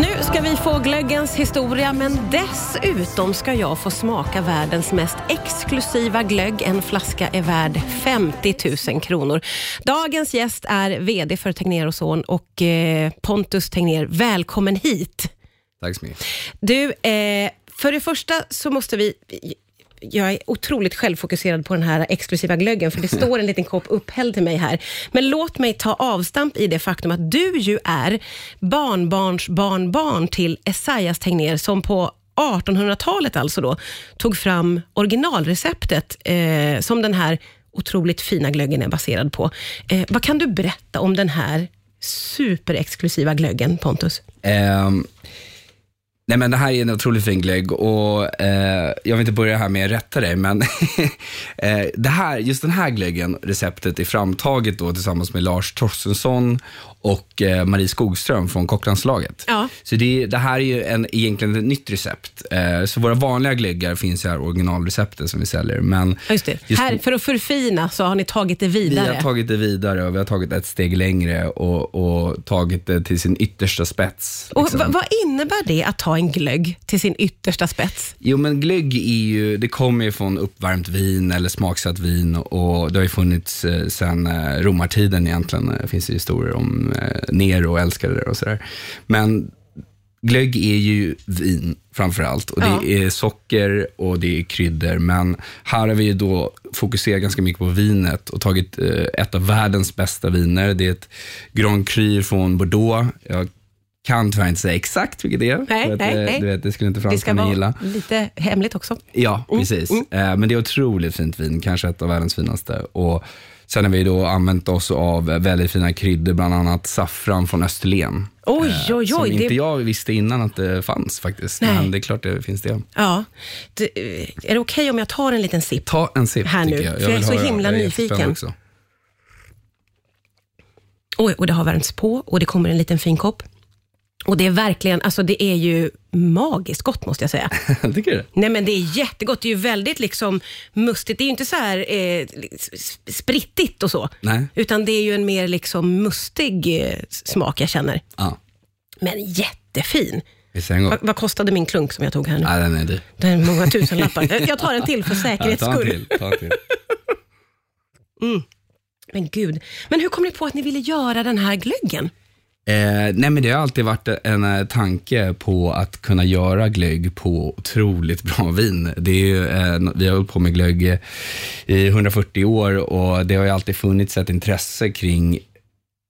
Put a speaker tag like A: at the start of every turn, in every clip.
A: Nu ska vi få glöggens historia, men dessutom ska jag få smaka världens mest exklusiva glögg. En flaska är värd 50 000 kronor. Dagens gäst är VD för Tegnér och Son och eh, Pontus Tegnér, välkommen hit.
B: Tack så mycket.
A: Du, eh, för det första så måste vi jag är otroligt självfokuserad på den här exklusiva glöggen, för det står en liten kopp upphälld till mig här. Men låt mig ta avstamp i det faktum att du ju är barnbarns barnbarn till Esaias Tegnér, som på 1800-talet alltså då, tog fram originalreceptet eh, som den här otroligt fina glöggen är baserad på. Eh, vad kan du berätta om den här superexklusiva glöggen, Pontus?
B: Um. Nej men det här är en otroligt fin glögg och eh, jag vill inte börja här med att rätta dig, men eh, det här, just den här glöggen, receptet, är framtaget då tillsammans med Lars Torstensson och eh, Marie Skogström från Kocklandslaget.
A: Ja.
B: Så det, det, här är ju en, egentligen ett nytt recept. Eh, så våra vanliga glöggar finns i här originalreceptet som vi säljer. Men
A: just det. Just här, för att förfina så har ni tagit det vidare.
B: Vi har tagit det vidare och vi har tagit ett steg längre och, och tagit det till sin yttersta spets.
A: Liksom. Och vad innebär det att ta en glögg till sin yttersta spets?
B: Jo, men glögg är ju, det kommer ju från uppvärmt vin eller smaksatt vin och det har ju funnits eh, sedan eh, romartiden egentligen. Det finns ju historier om eh, Nero älskade det och sådär. Men glögg är ju vin framför allt och det ja. är socker och det är kryddor. Men här har vi då fokuserat ganska mycket på vinet och tagit ett av världens bästa viner. Det är ett Grand Cru från Bordeaux. Jag kan tyvärr inte säga exakt vilket det är.
A: Nej,
B: att,
A: nej,
B: eh,
A: nej.
B: Du vet, det skulle inte fransmännen gilla.
A: Det ska vara lite hemligt också.
B: Ja, mm, precis. Mm. Mm. Men det är otroligt fint vin, kanske ett av världens finaste. Och Sen har vi då använt oss av väldigt fina kryddor, bland annat saffran från Österlen.
A: Oj, oj, oj.
B: Som
A: det...
B: inte jag visste innan att det fanns faktiskt. Nej. Men det är klart det finns det.
A: Ja. Det, är det okej okay om jag tar en liten sipp?
B: Ta en sipp,
A: här nu,
B: jag. jag.
A: För jag är så höra. himla nyfiken. Oj, och det har värmts på och det kommer en liten fin kopp. Och det är verkligen, alltså det är ju magiskt gott måste jag säga.
B: Tycker du?
A: Nej men det är jättegott. Det är ju väldigt liksom mustigt. Det är ju inte så här eh, sprittigt och så.
B: Nej.
A: Utan det är ju en mer liksom mustig eh, smak jag känner.
B: Ja.
A: Men jättefin.
B: Vad
A: va kostade min klunk som jag tog här nu?
B: Ja, den är dyr.
A: Den är många tusen lappar. Jag tar en till för säkerhets
B: ja, ta
A: skull.
B: En till, ta en till.
A: mm. Men gud. Men hur kom ni på att ni ville göra den här glöggen?
B: Eh, nej men det har alltid varit en eh, tanke på att kunna göra glögg på otroligt bra vin. Det är ju, eh, vi har hållit på med glögg i 140 år och det har ju alltid funnits ett intresse kring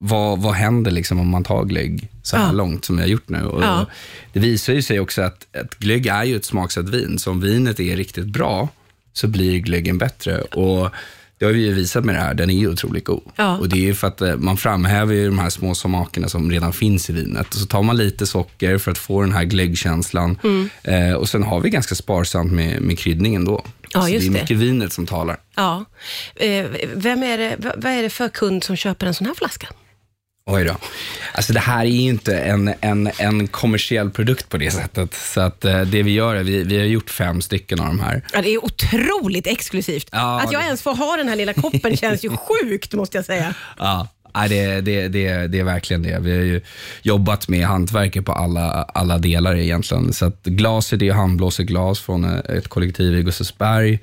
B: vad, vad händer liksom om man tar glögg så här ja. långt som vi har gjort nu? Och
A: ja.
B: Det visar ju sig också att, att glögg är ju ett smaksatt vin, så om vinet är riktigt bra så blir glöggen bättre. Och det har vi ju visat med det här, den är ju otroligt god.
A: Ja.
B: Och det är ju för att eh, man framhäver ju de här små smakerna som redan finns i vinet. Och så tar man lite socker för att få den här glöggkänslan.
A: Mm.
B: Eh, och sen har vi ganska sparsamt med, med kryddningen då.
A: Ja,
B: så
A: just
B: det är
A: det.
B: mycket vinet som talar.
A: Ja. Eh, vem är det, vad är det för kund som köper en sån här flaska?
B: Oj då. Alltså det här är ju inte en, en, en kommersiell produkt på det sättet. Så att eh, det vi gör är, vi, vi har gjort fem stycken av de här.
A: Ja, det är otroligt exklusivt.
B: Ja,
A: att jag
B: det...
A: ens får ha den här lilla koppen känns ju sjukt, måste jag säga.
B: Ja. Nej, det, det, det, det är verkligen det. Vi har ju jobbat med hantverket på alla, alla delar egentligen. Så att glaset är handblåset glas från ett kollektiv i Gustavsberg.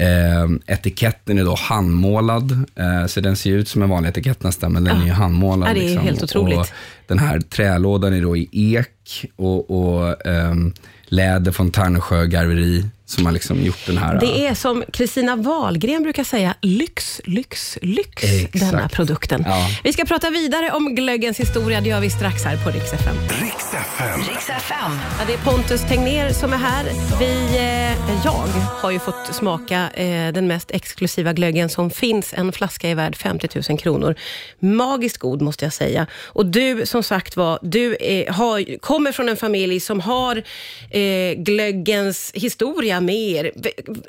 B: Eh, etiketten är då handmålad, eh, så den ser ut som en vanlig etikett nästan, men den
A: Ja.
B: är ju handmålad.
A: Ja, det är
B: liksom.
A: helt otroligt.
B: Och den här trälådan är då i ek och, och ehm, läder från Tärnesjö garveri som har liksom gjort den här.
A: Det är som Kristina Wahlgren brukar säga, lyx, lyx, lyx,
B: Exakt.
A: denna produkten.
B: Ja.
A: Vi ska prata vidare om glöggens historia, det gör vi strax här på Rix FM.
C: Riks FM.
D: Riks FM.
A: Ja, det är Pontus Tegner som är här. Vi, eh, jag har ju fått smaka eh, den mest exklusiva glöggen som finns. En flaska är värd 50 000 kronor. Magiskt god måste jag säga. Och du, som sagt var, du eh, har, kommer från en familj som har eh, glöggens historia med er.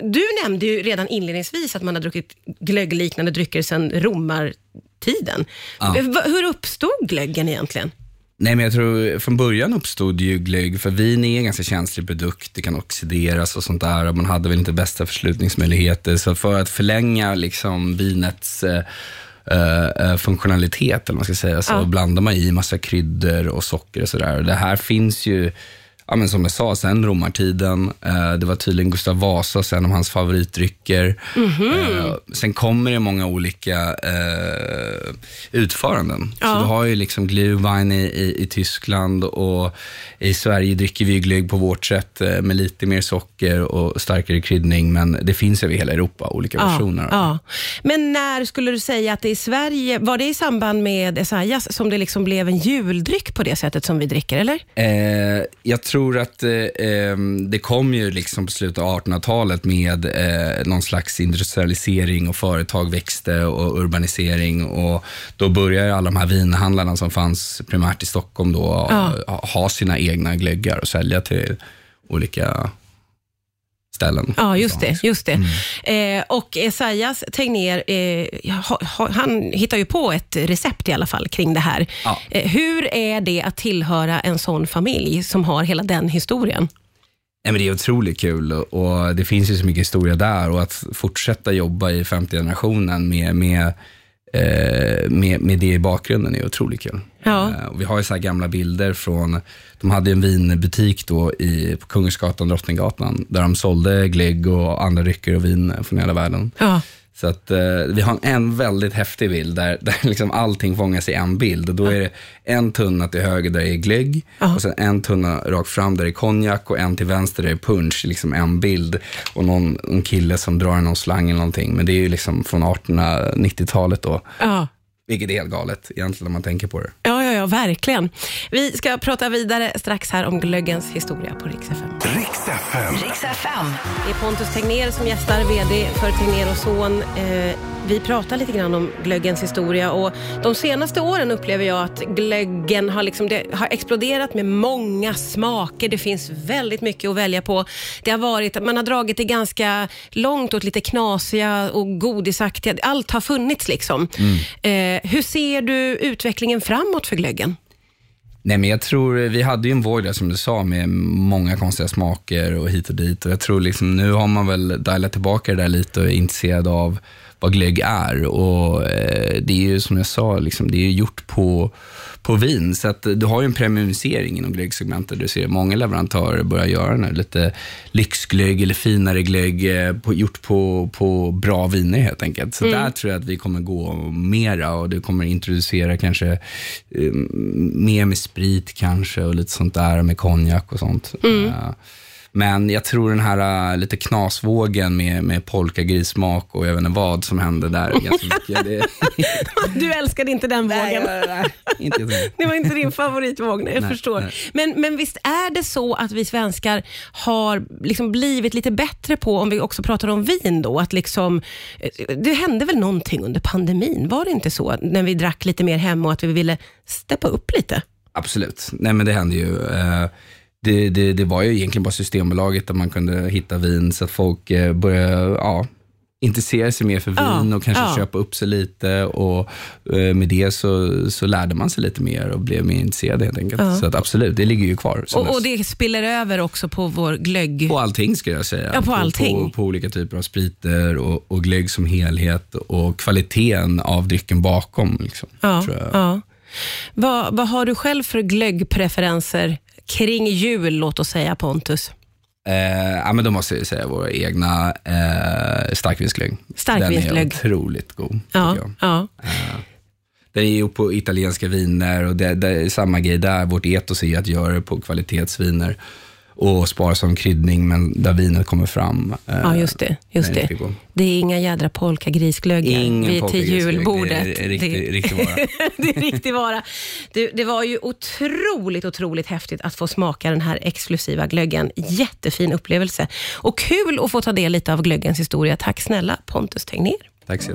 A: Du nämnde ju redan inledningsvis att man har druckit glöggliknande drycker sedan romartiden.
B: Ja.
A: Hur uppstod glöggen egentligen?
B: Nej, men jag tror från början uppstod ju glögg, för vin är en ganska känslig produkt, det kan oxideras och sånt där och man hade väl inte bästa förslutningsmöjligheter. Så för att förlänga liksom vinets eh, eh, funktionalitet, eller man ska säga. Så
A: Ja.
B: blandar man i massa kryddor och socker och sådär. Det här finns ju, ja, men som jag sa, sen romartiden. Eh, det var tydligen Gustav Vasa, en av hans favoritdrycker.
A: Mhm.
B: Eh, sen kommer det många olika eh, utföranden.
A: Ja.
B: Så du har ju liksom Glühwein i, i, i Tyskland och i Sverige dricker vi glögg på vårt sätt eh, med lite mer socker och starkare kryddning. Men det finns över hela Europa, olika versioner.
A: Ja. Men när skulle du säga att det i Sverige, var det i samband med Esaias som det liksom blev en juldryck på det sättet som vi dricker, eller?
B: Eh, jag tror att eh, ehm, det kom ju liksom på slutet av 1800-talet med eh, någon slags industrialisering och företag växte och urbanisering och då började alla de här vinhandlarna som fanns primärt i Stockholm då
A: Ja.
B: ha sina egna glöggar och sälja till olika ställen.
A: Ja, just det.
B: liksom.
A: Just det. Eh, och Esaias Tegnér, eh, ha, ha, han hittar ju på ett recept i alla fall kring det här.
B: Ja.
A: Eh, hur är det att tillhöra en sån familj som har hela den historien?
B: Nej, men det är otroligt kul och- det finns ju så mycket historia där och att fortsätta jobba i femte generationen med, med, med, med det i bakgrunden är otroligt kul.
A: Ja.
B: Eh, vi har ju så gamla bilder från, de hade en vinbutik då i, på Kungsgatan, Drottninggatan, där de sålde glögg och andra drycker och vin från hela världen.
A: Ja.
B: Så att, eh, vi har en väldigt häftig bild där, där liksom allting fångas i en bild. Och då är det en tunna till höger där det är glögg
A: Ja.
B: och sen en tunna rakt fram där det är konjak och en till vänster där det är punch. Liksom en bild och någon en kille som drar i någon slang eller någonting. Men det är ju liksom från 1890-talet då.
A: Ja.
B: Vilket är helt galet egentligen om man tänker på det.
A: Ja, ja, ja, verkligen. Vi ska prata vidare strax här om glöggens historia på Rix FM.
C: Riks FM.
D: Riks FM.
A: Det är Pontus Tegnér som gästar, VD för Tegnér och Son. Eh, vi pratar lite grann om glöggens historia och de senaste åren upplever jag att glöggen har, liksom, har exploderat med många smaker. Det finns väldigt mycket att välja på. Det har varit, man har dragit det ganska långt åt lite knasiga och godisaktiga. Allt har funnits liksom. Eh, hur ser du utvecklingen framåt för glöggen?
B: Nej, men jag tror, vi hade ju en våg där som du sa med många konstiga smaker och hit och dit. Och jag tror liksom, nu har man väl dialat tillbaka det där lite och är intresserad av vad glögg är. Och eh, det är ju som jag sa, liksom, det är ju gjort på, på vin. Så att du har ju en premiumisering inom glöggsegmentet. Du ser många leverantörer börja göra här lite lyxglögg eller finare glögg eh, på, gjort på, på bra viner helt enkelt. Så där tror jag att vi kommer gå mera och du kommer introducera kanske eh, mer med sprit kanske och lite sånt där med konjak och sånt. Eh, men jag tror den här eh, lite knasvågen med, med polkagrismak och jag vet inte vad som hände där ganska mycket. Det,
A: Du älskade inte den vågen.
B: inte så.
A: Det var inte din favoritvåg, nej, jag
B: Nej,
A: förstår.
B: nej.
A: Men, men visst är det så att vi svenskar har liksom blivit lite bättre på, om vi också pratar om vin då, att liksom, eh, det hände väl någonting under pandemin, var det inte så? När vi drack lite mer hemma och att vi ville steppa upp lite.
B: Absolut. Nej, men det hände ju. Eh, Det, det, det var ju egentligen bara Systembolaget där man kunde hitta vin så att folk eh, började ja, intressera sig mer för
A: Ja,
B: vin och kanske
A: ja.
B: köpa upp sig lite. Och eh, Med det så, så lärde man sig lite mer och blev mer intresserad helt enkelt.
A: Ja.
B: Så att absolut, det ligger ju kvar.
A: Och, och det spiller över också på vår glögg.
B: På allting skulle jag säga.
A: Ja, på allting.
B: På, på olika typer av spriter och, och glögg som helhet och kvaliteten av drycken bakom. Liksom,
A: Ja,
B: tror jag.
A: ja. Vad, vad har du själv för glöggpreferenser kring jul, låt oss säga Pontus?
B: Eh, ja, men då måste jag säga våra egna eh, starkvinsglögg.
A: Starkvinsglögg.
B: Den är otroligt god.
A: Ja, ja.
B: Den är gjord på italienska viner och det, det är samma grej där. Vårt etos är att göra det på kvalitetsviner och spara som kryddning, men där vinet kommer fram. eh,
A: Ja, just det. Just det. det är inga jädra polkagrisglöggar
B: Ingen
A: till julbordet.
B: Det är riktig- riktig vara.
A: det är riktig vara. Du, det var ju otroligt, otroligt häftigt att få smaka den här exklusiva glöggen. Jättefin upplevelse. Och kul att få ta del lite av glöggens historia. Tack snälla Pontus Tegnér.
B: Tack så.